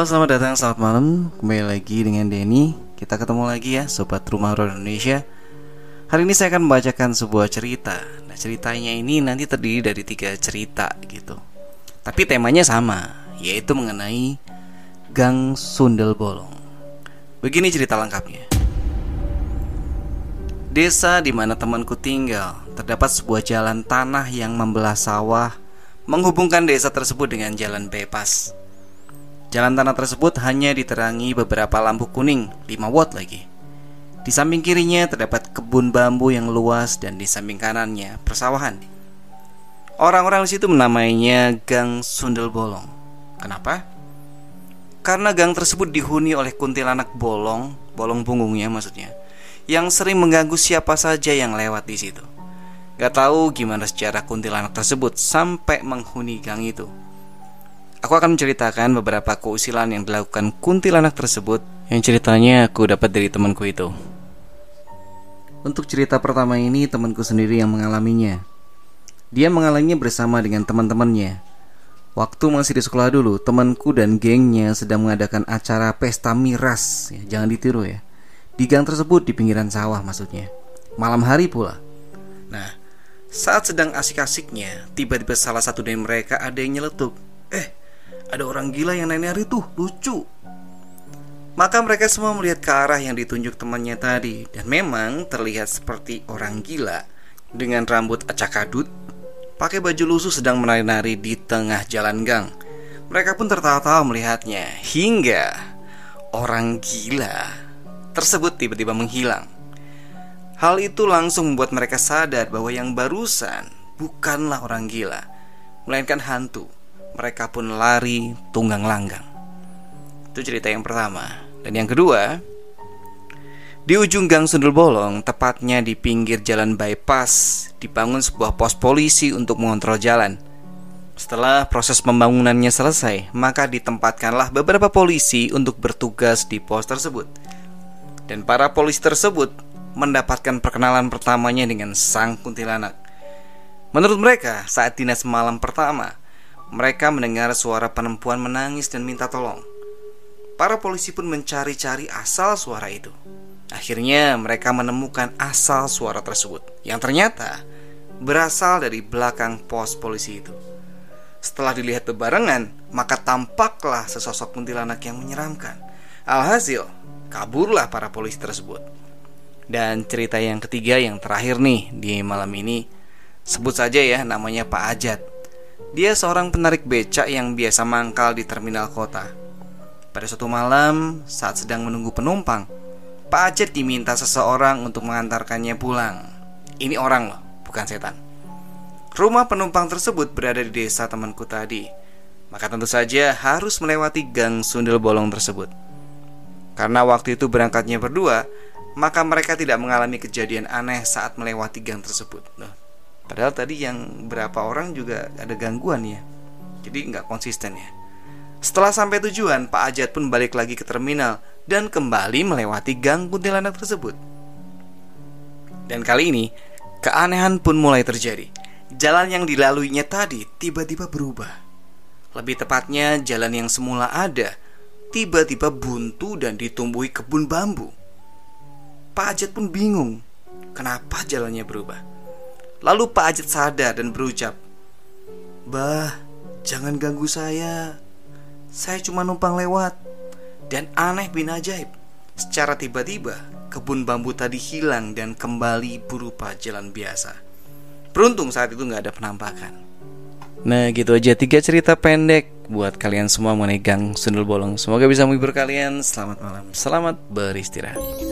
Halo selamat datang, selamat malam. Kembali lagi dengan Denny. Kita ketemu lagi ya Sobat Rumah Horor Indonesia. Hari ini saya akan membacakan sebuah cerita. Nah ceritanya ini nanti terdiri dari tiga cerita gitu. Tapi temanya sama Yaitu mengenai Gang Sundel Bolong Begini cerita lengkapnya. Desa di mana temanku tinggal Terdapat sebuah jalan tanah yang membelah sawah Menghubungkan desa tersebut dengan jalan bebas Jalan tanah tersebut hanya diterangi beberapa lampu kuning 5 watt lagi. Di samping kirinya terdapat kebun bambu yang luas dan di samping kanannya persawahan. Orang-orang di situ menamainya Gang Sundel Bolong. Kenapa? Karena gang tersebut dihuni oleh kuntilanak bolong Bolong punggungnya maksudnya Yang sering mengganggu siapa saja yang lewat di situ. Gak tahu gimana sejarah kuntilanak tersebut sampai menghuni gang itu Aku akan menceritakan beberapa keusilan yang dilakukan kuntilanak tersebut yang ceritanya aku dapat dari temanku itu. Untuk cerita pertama ini temanku sendiri yang mengalaminya. Dia mengalaminya bersama dengan teman-temannya. Waktu masih di sekolah dulu, temanku dan gengnya sedang mengadakan acara pesta miras. Ya, jangan ditiru ya. Di gang tersebut di pinggiran sawah maksudnya. Malam hari pula. Nah, saat sedang asik-asiknya, tiba-tiba salah satu dari mereka ada yang nyeletuk. Eh, ada orang gila yang nari-nari tuh, lucu. Maka mereka semua melihat ke arah yang ditunjuk temannya tadi dan memang terlihat seperti orang gila dengan rambut acak adut, pakai baju lusuh sedang menari-nari di tengah jalan gang. Mereka pun tertawa-tawa melihatnya hingga orang gila tersebut tiba-tiba menghilang. Hal itu langsung membuat mereka sadar bahwa yang barusan bukanlah orang gila, melainkan hantu mereka pun lari tunggang langgang. Itu cerita yang pertama. Dan yang kedua, di ujung gang Sundul Bolong, tepatnya di pinggir jalan bypass, dibangun sebuah pos polisi untuk mengontrol jalan. Setelah proses pembangunannya selesai, maka ditempatkanlah beberapa polisi untuk bertugas di pos tersebut. Dan para polisi tersebut mendapatkan perkenalan pertamanya dengan sang kuntilanak. Menurut mereka, saat dinas malam pertama, mereka mendengar suara perempuan menangis dan minta tolong. Para polisi pun mencari-cari asal suara itu. Akhirnya mereka menemukan asal suara tersebut yang ternyata berasal dari belakang pos polisi itu. Setelah dilihat bebarengan, maka tampaklah sesosok kuntilanak yang menyeramkan. Alhasil, kaburlah para polisi tersebut. Dan cerita yang ketiga yang terakhir nih di malam ini, sebut saja ya namanya Pak Ajat. Dia seorang penarik becak yang biasa mangkal di terminal kota. Pada suatu malam, saat sedang menunggu penumpang, Pak Acet diminta seseorang untuk mengantarkannya pulang. Ini orang loh, bukan setan. Rumah penumpang tersebut berada di desa temanku tadi. Maka tentu saja harus melewati gang sundel bolong tersebut. Karena waktu itu berangkatnya berdua, maka mereka tidak mengalami kejadian aneh saat melewati gang tersebut. Padahal tadi yang berapa orang juga ada gangguan ya. Jadi nggak konsisten ya. Setelah sampai tujuan Pak Ajat pun balik lagi ke terminal Dan kembali melewati gang kuntilanak tersebut. Dan kali ini Keanehan pun mulai terjadi. Jalan yang dilaluinya tadi tiba-tiba berubah. Lebih tepatnya jalan yang semula ada Tiba-tiba buntu dan ditumbuhi kebun bambu. Pak Ajat pun bingung Kenapa jalannya berubah Lalu Pak Ajit sadar dan berucap, "Bah, jangan ganggu saya. Saya cuma numpang lewat." Dan aneh bin ajaib, secara tiba-tiba kebun bambu tadi hilang dan kembali berupa jalan biasa. Beruntung saat itu nggak ada penampakan. Nah gitu aja tiga cerita pendek buat kalian semua mengenai Gang Sundel Bolong. Semoga bisa menghibur kalian. Selamat malam, selamat beristirahat.